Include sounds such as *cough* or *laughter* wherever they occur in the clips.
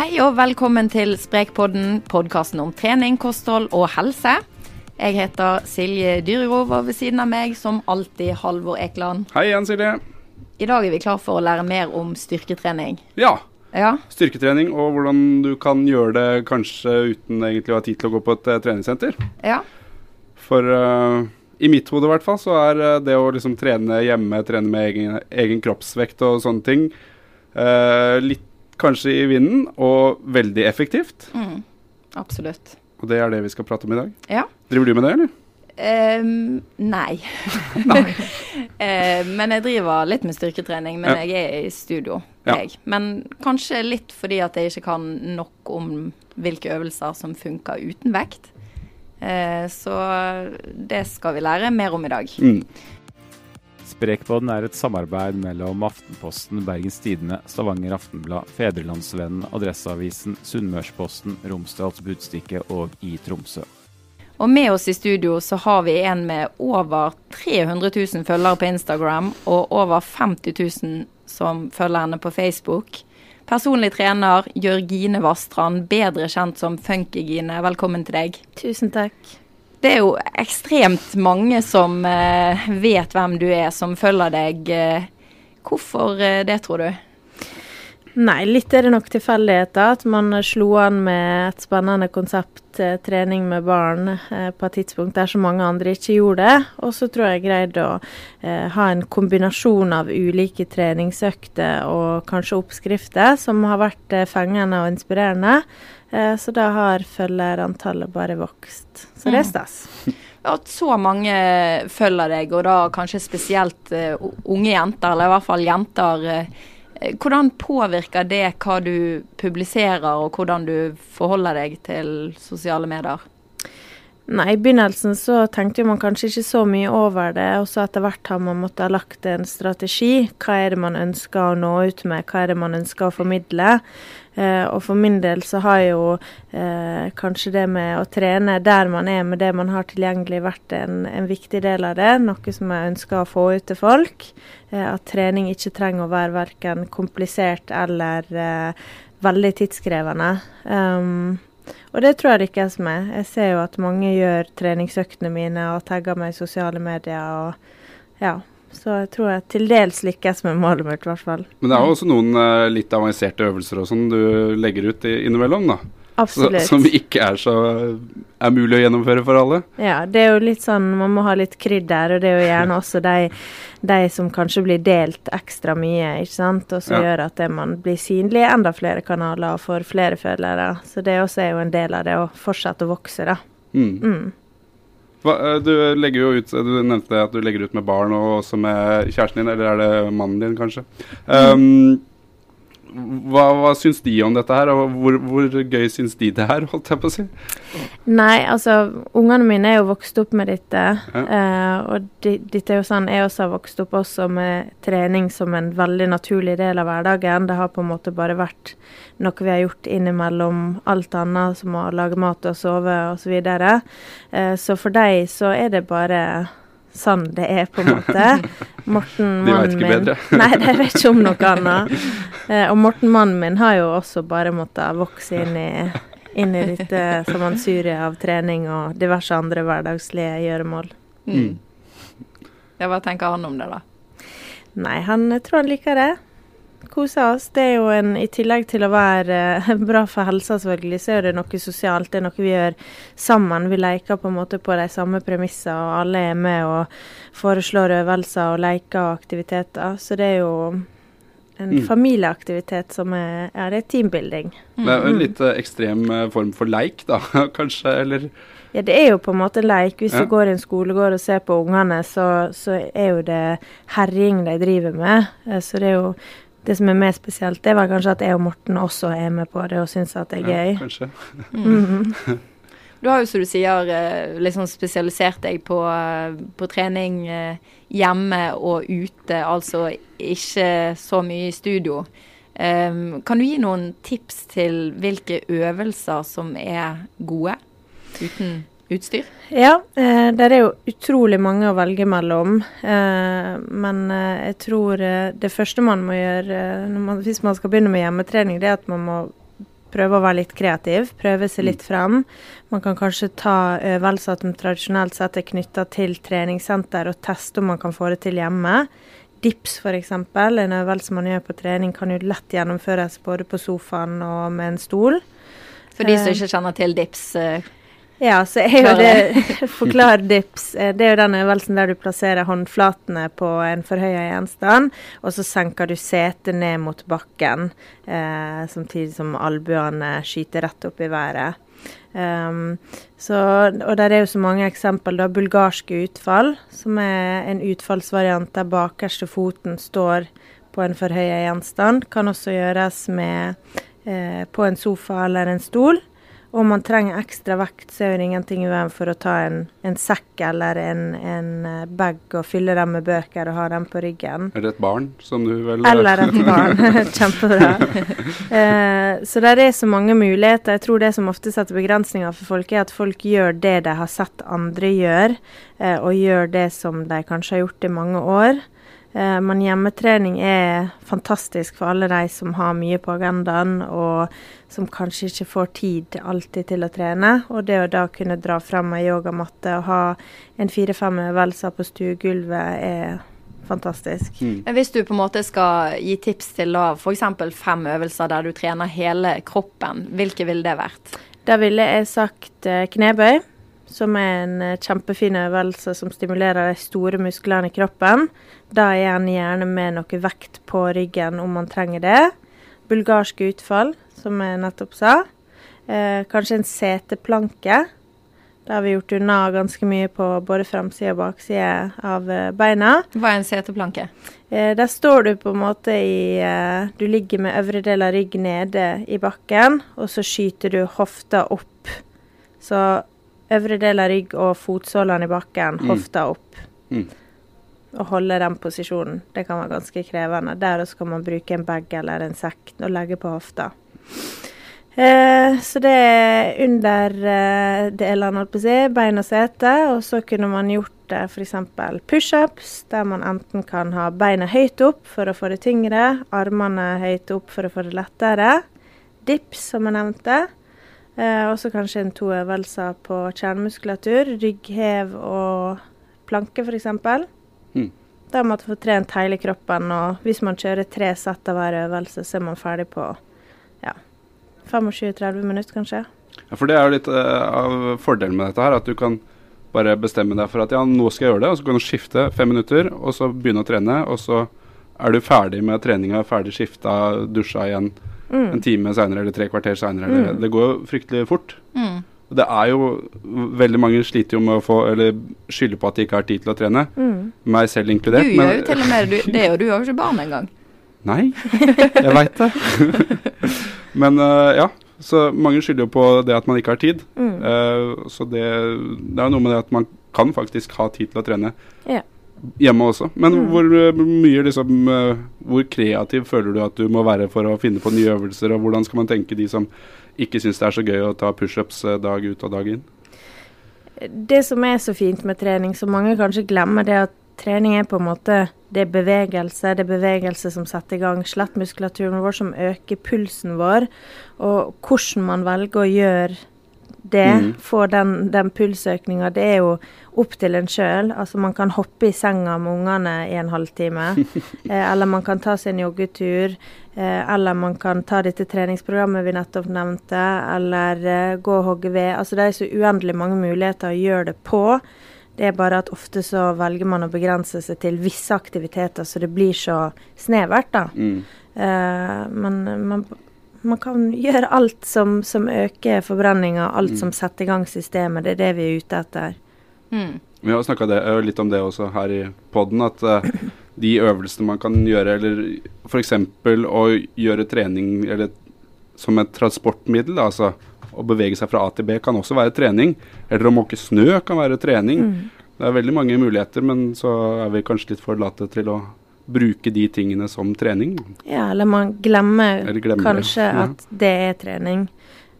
Hei og velkommen til Sprekpodden, podkasten om trening, kosthold og helse. Jeg heter Silje Dyrerov, og ved siden av meg som alltid Halvor Ekeland. Hei igjen, Silje. I dag er vi klar for å lære mer om styrketrening. Ja. Ja, Styrketrening og hvordan du kan gjøre det kanskje uten egentlig å ha tid til å gå på et eh, treningssenter. ja. For uh, i mitt hode i hvert fall så er eh, det å liksom trene hjemme, trene med egen, egen kroppsvekt og sånne ting uh, litt kanskje i vinden og veldig effektivt. Mm, absolutt. Og det er det vi skal prate om i dag. Ja. Driver du med det, eller? Um, nei. *laughs* Eh, *laughs* men jeg driver litt med styrketrening, men Ja. jeg er i studio, Ja. jeg. Men kanskje litt fordi at jeg ikke kan nok om hvilke øvelser som funker uten vekt. Eh, så det skal vi lære mer om i dag. Mm. Sprekpodden er et samarbeid mellom Aftenposten, Bergens Tidende, Stavanger Aftenblad, Fedrelandsvennen, Adresseavisen, Sunnmørsposten, Romsdals Budstikke og i Tromsø. Og med oss i studio så har vi en med over 300 000 følgere på Instagram og over 50 000 som følger henne på Facebook. Personlig trener Jørgine Vastrand, bedre kjent som Funkygine. Velkommen til deg. Tusen takk. Det er jo ekstremt mange som eh, vet hvem du er, som følger deg. Eh, hvorfor eh, det, tror du? Nei, litt er det nok tilfeldigheter. At man slo an med et spennende konsept, eh, trening med barn, eh, på et tidspunkt der så mange andre ikke gjorde det. Og så tror jeg jeg greide å eh, ha en kombinasjon av ulike treningsøkter og kanskje oppskrifter som har vært eh, fengende og inspirerende. Eh, så da har følgerantallet bare vokst. Så det er Mm. stas. *laughs* At så mange følger deg, og da kanskje spesielt eh, unge jenter, eller i hvert fall jenter. eh, hvordan påvirker det hva du publiserer, og hvordan du forholder deg til sosiale medier? Nei, I begynnelsen så tenkte man kanskje ikke så mye over det, og så etter hvert har man måttet ha lagt en strategi. Hva er det man ønsker å nå ut med, hva er det man ønsker å formidle? Eh, og for min del så har jo eh, kanskje det med å trene der man er med det man har tilgjengelig, vært en, en viktig del av det. Noe som jeg ønsker å få ut til folk. Eh, at trening ikke trenger å være verken komplisert eller eh, veldig tidskrevende. Um, og det tror jeg lykkes med. Jeg ser jo at mange gjør treningsøktene mine og tagger meg i sosiale medier. og ja, Så jeg tror jeg til dels lykkes med målet mitt, i hvert fall. Men det er jo også noen eh, litt avanserte øvelser og sånn du legger ut i- innimellom, da. Så, Absolutt. som ikke er så er mulig å gjennomføre for alle. Ja, det er jo litt sånn, Man må ha litt krydder, og det er jo gjerne også de, de som kanskje blir delt ekstra mye, ikke sant. Og så Ja. gjør at det man blir synlig i enda flere kanaler og får flere følgere. Så det også er jo en del av det å fortsette å vokse, da. Mm. Mm. Hva, eh, du legger jo ut Du nevnte at du legger ut med barn og også med kjæresten din, eller er det mannen din, kanskje? Um, hva, hva syns de om dette her, og hvor, hvor gøy syns de det er, holdt jeg på å si? Nei, altså ungene mine er jo vokst opp med dette. Ja. Uh, og de, dette er jo sånn jeg også har vokst opp også med trening som en veldig naturlig del av hverdagen. Det har på en måte bare vært noe vi har gjort innimellom alt annet, som å lage mat og sove osv. Så, videre. eh, så for dem så er det bare sånn det er, på en måte. *laughs* Morten, De vet mannen ikke min bedre. *laughs* Nei, de vet ikke om noe annet. *laughs* Eh, og Morten, mannen min, har jo også bare måttet vokse inn i inn i dette sammensuriet av trening og diverse andre hverdagslige gjøremål. Mm. Ja, hva tenker han om det, da? Nei, han tror han liker det. Kose oss. Det er jo en, I tillegg til å være eh, *laughs* bra for helsa, selvfølgelig, så er det noe sosialt. Det er noe vi gjør sammen. Vi leker på en måte på de samme premisser, og alle er med og foreslår øvelser og leker og aktiviteter. Så det er jo en Mm. familieaktivitet som er Ja, det er teambuilding. Det er jo en Mm. litt eh, ekstrem eh, form for leik, da, *laughs* kanskje? Eller Ja, det er jo på en måte leik. Hvis Ja. du går i en skolegård og ser på ungene, så, så er jo det herjing de driver med. Så det er jo det som er mer spesielt, det var kanskje at jeg og Morten også er med på det og syns at det er gøy. ja, kanskje. kanskje. -hmm. *laughs* Du har jo, som du sier, eh, liksom spesialisert deg på, eh, på trening eh, hjemme og ute, altså ikke så mye i studio. Um, kan du gi noen tips til hvilke øvelser som er gode uten utstyr? Ja, eh, der er jo utrolig mange å velge mellom. Eh, men eh, jeg tror eh, det første man må gjøre eh, man, hvis man skal begynne med hjemmetrening, det er at man må prøve å være litt kreativ, prøve seg litt frem. Man kan kanskje ta øvelser som tradisjonelt sett er knytta til treningssenter, og teste om man kan få det til hjemme. Dips f.eks., en øvelse man gjør på trening, kan jo lett gjennomføres både på sofaen og med en stol. For de som ikke kjenner til dips, eh, ja, så er jo det Forklar dips. Eh, det er jo den øvelsen der du plasserer håndflatene på en forhøya gjenstand, og så senker du setet ned mot bakken, eh, samtidig som albuene skyter rett opp i været. Um, så, og der er jo så mange eksempel. da, Bulgarske utfall, som er en utfallsvariant der bakerste foten står på en forhøya gjenstand, kan også gjøres med, eh, på en sofa eller en stol. Om man trenger ekstra vekt, så er det ingenting i veien for å ta en, en sekk eller en, en, eh, bag og fylle dem med bøker og ha dem på ryggen. Eller et barn, som du vel Eller et *laughs* barn. *laughs* Kjempebra. eh, så det er så mange muligheter. Jeg tror det som ofte setter begrensninger for folk, er at folk gjør det de har sett andre gjøre, eh, og gjør det som de kanskje har gjort i mange år. Eh, men hjemmetrening er fantastisk for alle de som har mye på agendaen, og som kanskje ikke får tid alltid til å trene. Og det å da kunne dra fram ei yogamatte og ha en fire-fem øvelser på stuegulvet er fantastisk. Mm. Hvis du på en måte skal gi tips til f.eks. fem øvelser der du trener hele kroppen, hvilke ville det vært? Da ville jeg sagt eh, knebøy som er en eh, kjempefin øvelse som stimulerer de store musklene i kroppen. Da er en gjerne med noe vekt på ryggen om man trenger det. Bulgarsk utfall, som jeg nettopp sa. Eh, kanskje en seteplanke. Da har vi gjort unna ganske mye på både framside og bakside av eh, beina. Hva er en seteplanke? Eh, der står du på en måte i eh, Du ligger med øvre del av rygg nede i bakken, og så skyter du hofta opp. Så øvre del av rygg og fotsålene i bakken, mm. hofta opp. Mm. Og holde den posisjonen. Det kan være ganske krevende. Der også kan man bruke en bag eller en sekk og legge på hofta. Eh, så det er under eh, delene, holdt på å si, bein og sete. Og så kunne man gjort eh, f.eks. pushups, der man enten kan ha beina høyt opp for å få det tyngre, armene høyt opp for å få det lettere. Dips, som jeg nevnte. Eh, også kanskje en to øvelser på kjernemuskulatur. Rygghev og planke, f.eks. Mm. Da må man få trent hele kroppen. Og hvis man kjører tre sett av hver øvelse, så er man ferdig på ja, 25-30 minutter, kanskje. Ja, For det er jo litt eh, av fordelen med dette her, at du kan bare bestemme deg for at ja, nå skal jeg gjøre det, og så kan du skifte fem minutter, og så begynne å trene, og så er du ferdig med treninga, ferdig skifta, dusja igjen mm. en time seinere eller tre kvarter seinere. Mm. Det går jo fryktelig fort. Mm. Det er jo Veldig mange sliter jo med å få Eller skylder på at de ikke har tid til å trene. Mm. Meg selv inkludert. Du gjør jo til og med du, det, og du har jo ikke barn engang. Nei, *laughs* jeg veit det. *laughs* men uh, ja. Så mange skylder jo på det at man ikke har tid. Uh, så det, det er noe med det at man kan faktisk ha tid til å trene. Ja hjemme også. Men mm. hvor eh, mye liksom eh, Hvor kreativ føler du at du må være for å finne på nye øvelser, og hvordan skal man tenke de som ikke syns det er så gøy å ta pushups eh, dag ut og dag inn? Det som er så fint med trening, som mange kanskje glemmer, det er at trening er på en måte det er bevegelse. Det er bevegelse som setter i gang skjelettmuskulaturen vår, som øker pulsen vår. Og hvordan man velger å gjøre det, mm. få den, den pulsøkninga, det er jo opp til en sjøl. Altså man kan hoppe i senga med ungene i en halvtime. *laughs* eh, eller man kan ta seg en joggetur. Eh, eller man kan ta dette treningsprogrammet vi nettopp nevnte. Eller eh, gå og hogge ved. Altså det er så uendelig mange muligheter å gjøre det på. Det er bare at ofte så velger man å begrense seg til visse aktiviteter, så det blir så snevert, da. Mm. Eh, men man, man, kan gjøre alt som, som øker forbrenninga, alt mm. som setter i gang systemet. Det er det vi er ute etter. Mm. Vi har snakka litt om det også her i poden, at uh, de øvelsene man kan gjøre, eller f.eks. å gjøre trening eller, som et transportmiddel, altså å bevege seg fra A til B, kan også være trening. Eller å måke snø kan være trening. Mm. Det er veldig mange muligheter, men så er vi kanskje litt for late til å bruke de tingene som trening. Ja, eller man glemmer, eller glemmer kanskje ja. at det er trening.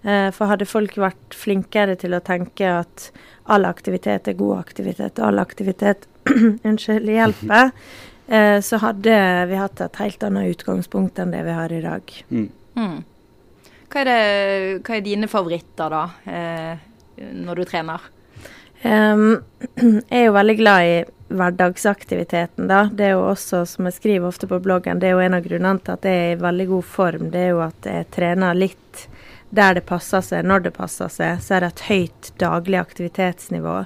Uh, for hadde folk vært flinkere til å tenke at all aktivitet er god aktivitet, og all aktivitet *clears throat* unnskyld, hjelper, eh, så hadde vi hatt et helt annet utgangspunkt enn det vi har i dag. Mm. Mm. Hva er, det, hva er dine favoritter, da, eh, når du trener? Um, *clears throat* jeg er jo veldig glad i hverdagsaktiviteten, da. Det er jo også, som jeg skriver ofte på bloggen, det er jo en av grunnene til at jeg er i veldig god form. Det er jo at jeg trener litt der det passer seg, når det passer seg. Så er det et høyt daglig aktivitetsnivå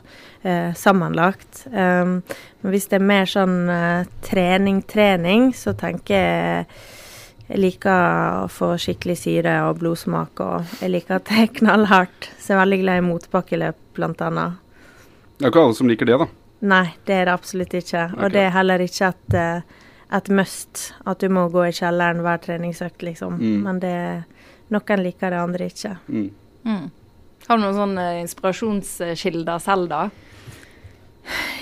eh, sammenlagt. Um, men hvis det er mer sånn eh, trening-trening, så tenker jeg jeg liker å få skikkelig syre og blodsmak, og jeg liker at det er knallhardt. Så jeg er veldig glad i motbakkeløp, blant annet. Det er ikke alle som liker det, da. Nei, det er det absolutt ikke. Og det er heller ikke et, eh, et must at du må gå i kjelleren hver treningsøkt, liksom. Mm. Men det noen liker det, andre ikke. Mm. Mm. Har du noen sånne inspirasjonskilder selv, da?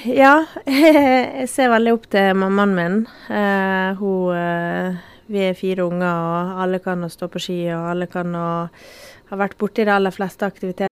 Ja, *laughs* jeg ser veldig opp til mammaen min. Uh, hun eh, Vi er fire unger, og alle kan å stå på ski, og alle kan å ha vært borti de aller fleste aktiviteter.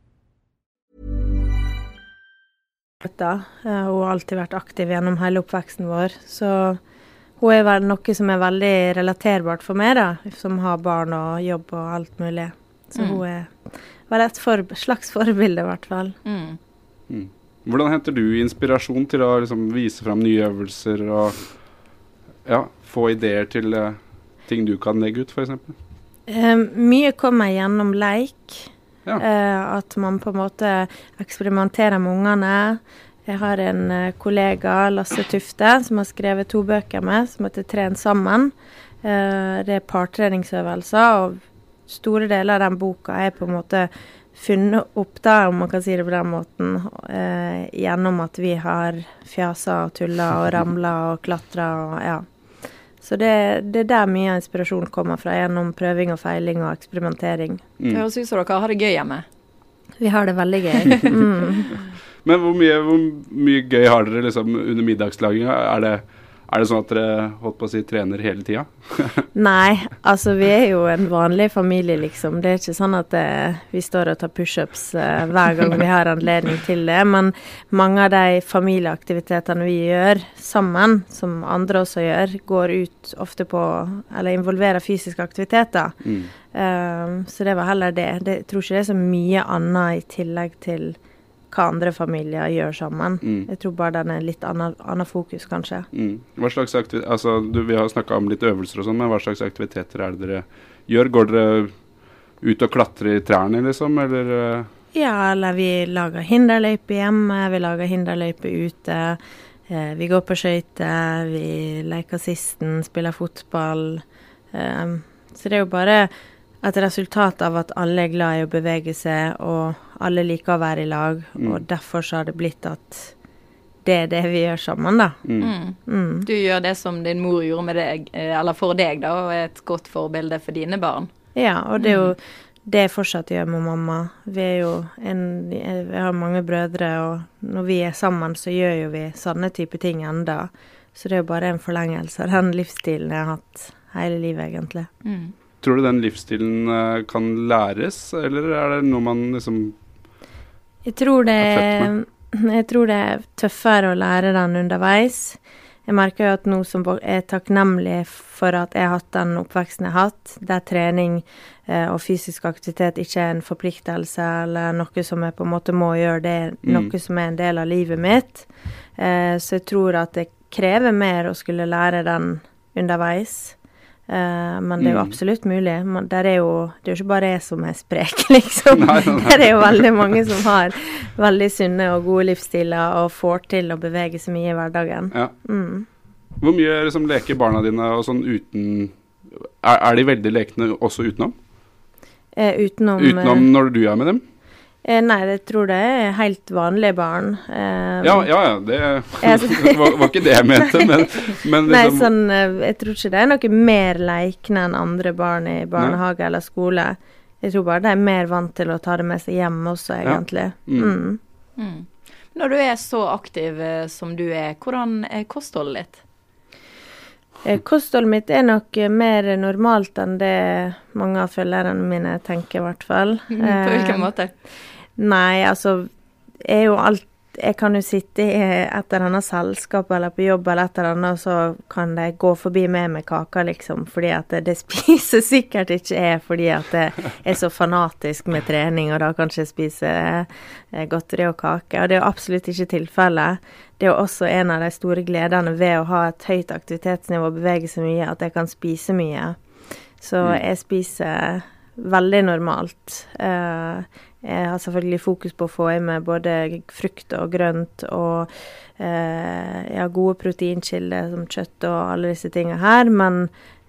Hun har alltid vært aktiv gjennom hele oppveksten vår. Så hun er vel noe som er veldig relaterbart for meg, da, som har barn og jobb og alt mulig. Så Mm. hun er vel et for, slags forbilde, i hvert fall. Mm. Mm. Hvordan henter du inspirasjon til å liksom, vise fram nye øvelser og ja, få ideer til uh, ting du kan legge ut, f.eks.? Um, mye kommer gjennom leik. Ja. Eh, at man på en måte eksperimenterer med ungene. Jeg har en eh, kollega, Lasse Tufte, som har skrevet to bøker med, som heter 'Tren sammen'. Eh, det er partreningsøvelser, og store deler av den boka er på en måte funnet opp, da, om man kan si det på den måten, eh, gjennom at vi har fjasa og tulla og *laughs* ramla og klatra og ja. Så det, det er der mye av inspirasjonen kommer fra, gjennom prøving og feiling og eksperimentering. Hva Mm. høres ut som dere har det gøy hjemme. Vi har det veldig gøy. *laughs* Mm. Men hvor mye, hvor mye gøy har dere liksom, under middagslaginga? Er det, er det sånn at dere holdt på å si, trener hele tida? *laughs* Nei, altså vi er jo en vanlig familie, liksom. Det er ikke sånn at eh, vi står og tar pushups eh, hver gang vi har anledning til det. Men mange av de familieaktivitetene vi gjør sammen, som andre også gjør, går ut ofte på Eller involverer fysiske aktiviteter. Mm. Eh, så det var heller det. det. Jeg tror ikke det er så mye annet i tillegg til hva andre familier gjør sammen. Mm. Jeg tror bare den er litt annet, fokus, kanskje. Mm. Hva slags altså, du, vi har snakka om litt øvelser og sånn, men hva slags aktiviteter er det dere gjør? Går dere ut og klatrer i trærne, liksom, eller eh, Ja, eller vi lager hinderløype hjemme, vi lager hinderløype ute. Eh, vi går på skøyter, vi leker sisten, spiller fotball. Eh, så det er jo bare et resultat av at alle er glad i å bevege seg, og alle liker å være i lag. Mm. Og derfor så har det blitt at det er det vi gjør sammen, da. mm. Mm. Mm. Du gjør det som din mor gjorde med deg, eh, eller for deg, da, og er et godt forbilde for dine barn. Ja, og det er jo det jeg fortsatt gjør med mamma. Vi er jo en Vi har mange brødre, og når vi er sammen, så gjør jo vi sånne type ting enda. Så det er jo bare en forlengelse av den livsstilen jeg har hatt hele livet, egentlig. Mm. Tror du den livsstilen eh, kan læres, eller er det noe man liksom Jeg tror det *laughs* Jeg tror det er tøffere å lære den underveis. Jeg merker jo at nå som jeg er takknemlig for at jeg har hatt den oppveksten jeg har hatt, der trening eh, og fysisk aktivitet ikke er en forpliktelse eller noe som jeg på en måte må gjøre, det er Mm. noe som er en del av livet mitt. Eh, så jeg tror at det krever mer å skulle lære den underveis. Eh, men det er jo Mm. absolutt mulig. Er jo, det er jo ikke bare jeg som er sprek, *laughs* liksom. Nei, nei, nei. Der er jo veldig mange som har veldig sunne og gode livsstiler og får til å bevege så mye i hverdagen. Ja. Mm. Hvor mye liksom, leker barna dine og sånn uten er, er de veldig lekne også utenom? Eh, utenom, Utenom når du er med dem? Eh, Nei, jeg tror det er helt vanlige barn. Um, Ja, ja, ja. *laughs* *laughs* Det var, var ikke det jeg mente, men, men *laughs* Nei, liksom sånn, eh, jeg tror ikke det er noe mer lekne enn andre barn i barnehage eller skole. Jeg tror bare de er mer vant til å ta det med seg hjem også, Ja. egentlig. Mm. Mm. Mm. Når du er så aktiv som du er, hvordan er kostholdet ditt? Eh, Kostholdet mitt er nok mer normalt enn det mange av følgerne mine tenker, i hvert fall. På hvilken Eh, måte? Nei, altså er jo alt Jeg kan jo sitte i et eller annet selskap eller på jobb eller et eller annet, og så kan de gå forbi meg med kaka, liksom. Fordi at det, det *laughs* spiser sikkert ikke jeg fordi at jeg er så fanatisk med trening, og da kan jeg ikke spise godteri og kake. Og det er jo absolutt ikke tilfellet. Det er jo også en av de store gledene ved å ha et høyt aktivitetsnivå og bevege seg mye, at jeg kan spise mye. Så Mm. jeg spiser veldig normalt. Eh, jeg har selvfølgelig fokus på å få i meg både frukt og grønt og eh, har gode proteinkilder som kjøtt og alle disse tingene her, men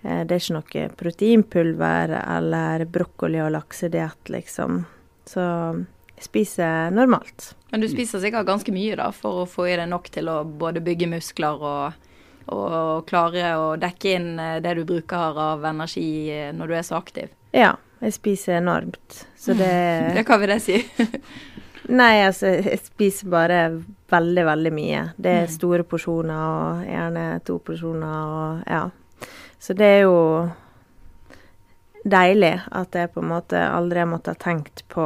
eh, det er ikke noe proteinpulver eller brokkoli- og laksediett, liksom. Så jeg spiser normalt. Men du spiser sikkert ganske mye da, for å få i deg nok til å både bygge muskler og, og klare å dekke inn eh, det du bruker av energi eh, når du er så aktiv. Ja, jeg spiser enormt. Så det *laughs* Ja, hva vil det si? *laughs* Nei, altså, jeg spiser bare veldig, veldig mye. Det er Mm. store porsjoner, og gjerne to porsjoner, og ja. Så det er jo deilig at jeg på en måte aldri har måttet ha tenkt på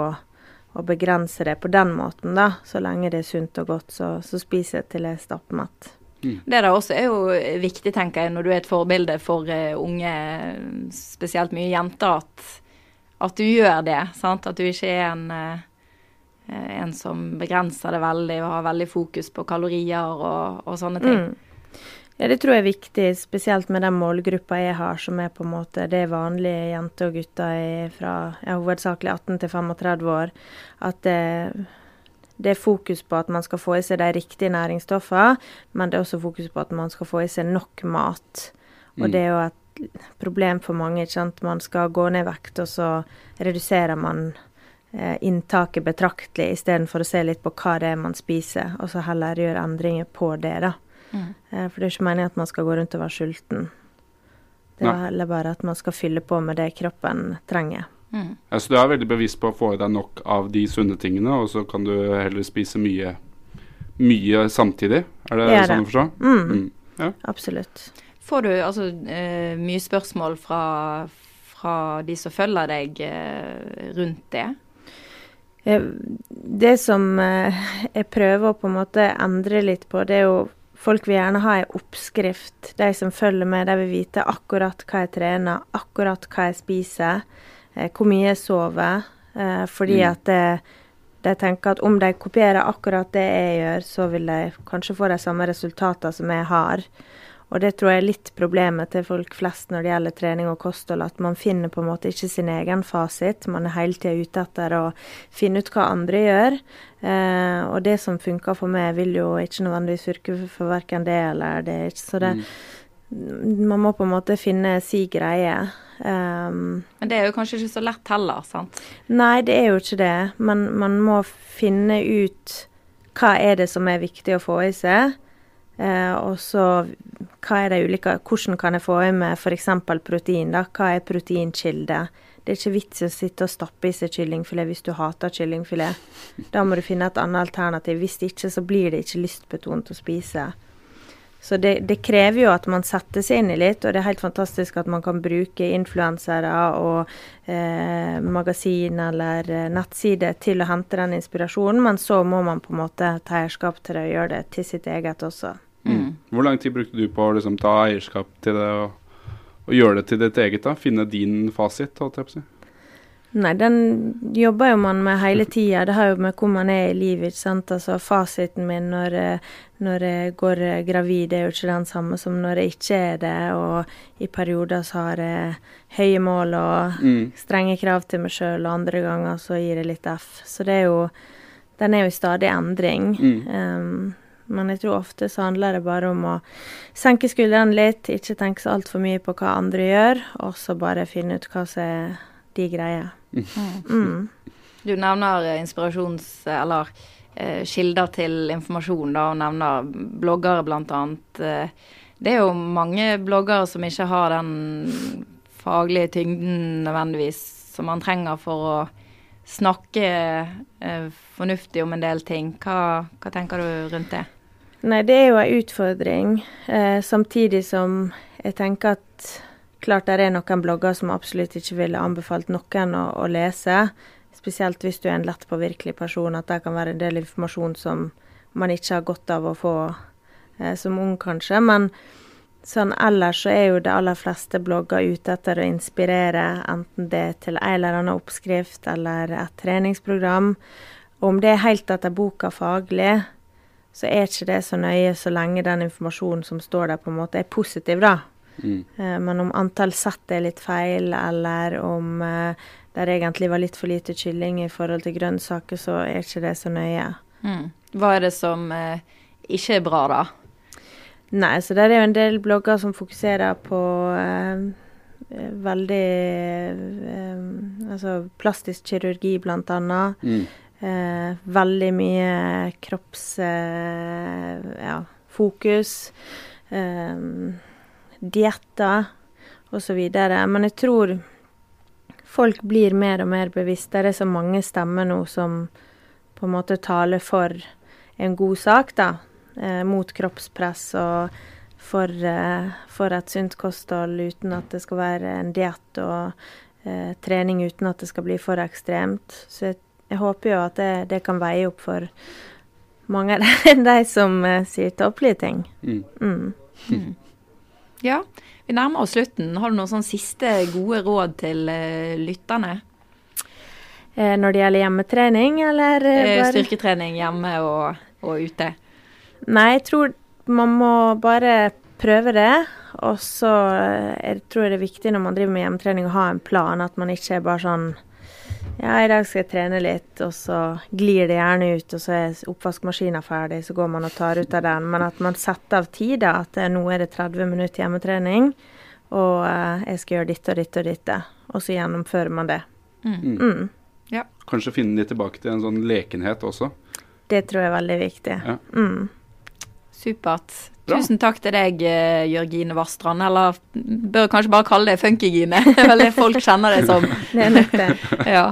å begrense det på den måten, da. Så lenge det er sunt og godt, så, så spiser jeg til jeg er stappmett. Det der også er jo viktig, tenker jeg, når du er et forbilde for eh, unge, spesielt mye jenter, at, at du gjør det. sant? At du ikke er en, eh, en som begrenser det veldig og har veldig fokus på kalorier og, og sånne ting. Mm. Ja, det tror jeg er viktig, spesielt med den målgruppa jeg har, som er på en måte det er vanlige jenter og gutter i- fra ja, hovedsakelig 18 til 35 år. At det, det er fokus på at man skal få i seg de riktige næringsstoffene, men det er også fokus på at man skal få i seg nok mat. Og Mm. det er jo et problem for mange. ikke sant? Man skal gå ned i vekt, og så reduserer man eh, inntaket betraktelig, istedenfor å se litt på hva det er man spiser, og så heller gjøre endringer på det. da. Mm. Eh, For det er ikke meningen at man skal gå rundt og være sulten. Det Nei. er heller bare at man skal fylle på med det kroppen trenger. Mm. Ja, så du er veldig bevisst på å få i deg nok av de sunne tingene, og så kan du heller spise mye, mye samtidig? Er det Det er sånn å forstå? Mm, Mm. Absolutt. Får du altså eh, mye spørsmål fra, fra de som følger deg eh, rundt det? Eh, Det som jeg prøver å på en måte endre litt på, det er jo Folk vil gjerne ha ei oppskrift. De som følger med, de vil vite akkurat hva jeg trener, akkurat hva jeg spiser, hvor mye jeg sover. Fordi Mm. at det, de tenker at om de kopierer akkurat det jeg gjør, så vil de kanskje få de samme resultatene som jeg har. Og det tror jeg er litt problemet til folk flest når det gjelder trening og kosthold, at man finner på en måte ikke sin egen fasit. Man er hele tida ute etter å finne ut hva andre gjør. Eh, og det som funker for meg, vil jo ikke nødvendigvis virke for verken det eller det. Så det, Mm. man må på en måte finne si greie. Um, Men det er jo kanskje ikke så lett heller, sant? Nei, det er jo ikke det. Men man må finne ut hva er det som er viktig å få i seg. Eh, og så hva er det ulike Hvordan kan jeg få i meg f.eks. protein? da? Hva er proteinkilde? Det er ikke vits å sitte og stappe i seg kyllingfilet hvis du hater kyllingfilet. Da må du finne et annet alternativ. Hvis ikke, så blir det ikke lystbetont å spise. Så det, det krever jo at man setter seg inn i litt, og det er helt fantastisk at man kan bruke influensere og eh, magasin eller eh, nettsider til å hente den inspirasjonen, men så må man på en måte ta eierskap til det og gjøre det til sitt eget også. Mm. Hvor lang tid brukte du på å liksom, ta eierskap til det og, og gjøre det til ditt eget? da? Finne din fasit? holdt jeg på å si? Nei, den jobber jo man med hele tida. Det har jo med hvor man er i livet, ikke sant. Altså fasiten min når, eh, når jeg går eh, gravid, er jo ikke den samme som når jeg ikke er det. Og i perioder så har jeg høye mål og Mm. strenge krav til meg sjøl, og andre ganger så gir jeg litt F. Så det er jo Den er jo i stadig endring. Mm. Um, men jeg tror ofte så handler det bare om å senke skuldrene litt, ikke tenke så altfor mye på hva andre gjør, og så bare finne ut hva som er de greier. Mm. Du nevner eh, inspirasjons... Eller eh, kilder til informasjon, da, og nevner bloggere, annet. Eh, det er jo mange bloggere som ikke har den faglige tyngden nødvendigvis som man trenger for å snakke eh, fornuftig om en del ting. Hva, hva tenker du rundt det? Nei, det er jo ei utfordring, eh, samtidig som jeg tenker at klart det er noen blogger som absolutt ikke ville anbefalt noen å, å lese. Spesielt hvis du er en lett påvirkelig person, at det kan være en del informasjon som man ikke har godt av å få eh, som ung, kanskje. Men sånn ellers så er jo de aller fleste blogger ute etter å inspirere, enten det til en eller annen oppskrift eller et treningsprogram. Og om det er helt etter boka faglig, så er ikke det så nøye så lenge den informasjonen som står der, på en måte er positiv, da. Mm. Eh, Men om antall sett er litt feil, eller om eh, det egentlig var litt for lite kylling i forhold til grønnsaker, så er ikke det så nøye. Mm. Hva er det som eh, ikke er bra, da? Nei, så der er jo en del blogger som fokuserer på veldig eh, Altså plastisk kirurgi, blant annet. Mm. Eh, veldig mye kropps... Eh, ja. Eh, dietter osv. Men jeg tror folk blir mer og mer bevisst. Det er så mange stemmer nå som på en måte taler for en god sak, da. Eh, mot kroppspress og for, eh, for et sunt kosthold uten at det skal være en diett og eh, trening uten at det skal bli for ekstremt. Så jeg, jeg håper jo at det, det kan veie opp for mange av de, *laughs* de som uh, sier tåpelige ting. Mm. Mm. Ja, vi nærmer oss slutten. Har du noen sånn siste gode råd til uh, lytterne? Eh, når det gjelder hjemmetrening, eller eh, Eh, bare Styrketrening hjemme og, og ute. Nei, jeg tror man må bare prøve det. Og så jeg tror jeg det er viktig når man driver med hjemmetrening å ha en plan, at man ikke er bare sånn Ja, i dag skal jeg trene litt, og så glir det gjerne ut, og så er oppvaskmaskinen ferdig, så går man og tar ut av den. Men at man setter av tid, da. At nå er det 30 minutter hjemmetrening, og eh, jeg skal gjøre ditt og ditt og ditt. Og så gjennomfører man det. Mm. Mm. Kanskje finne litt tilbake til en sånn lekenhet også. Det tror jeg er veldig viktig. Ja. Mm. Supert. Bra. Tusen takk til deg, eh, Jørgine Vastrand. Eller bør kanskje bare kalle deg Funkygine. *laughs* Det er vel det folk kjenner deg som. *laughs* Det er nok det. *laughs* Ja.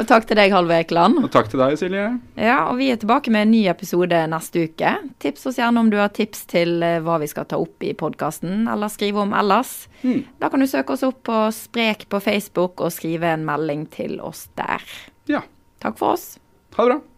Og takk til deg, Halve Ekeland. Og takk til deg, Silje. Ja, og vi er tilbake med en ny episode neste uke. Tips oss gjerne om du har tips til eh, hva vi skal ta opp i podkasten, eller skrive om ellers. Mm. Da kan du søke oss opp på Sprek på Facebook og skrive en melding til oss der. Ja. Takk for oss. Ha det bra.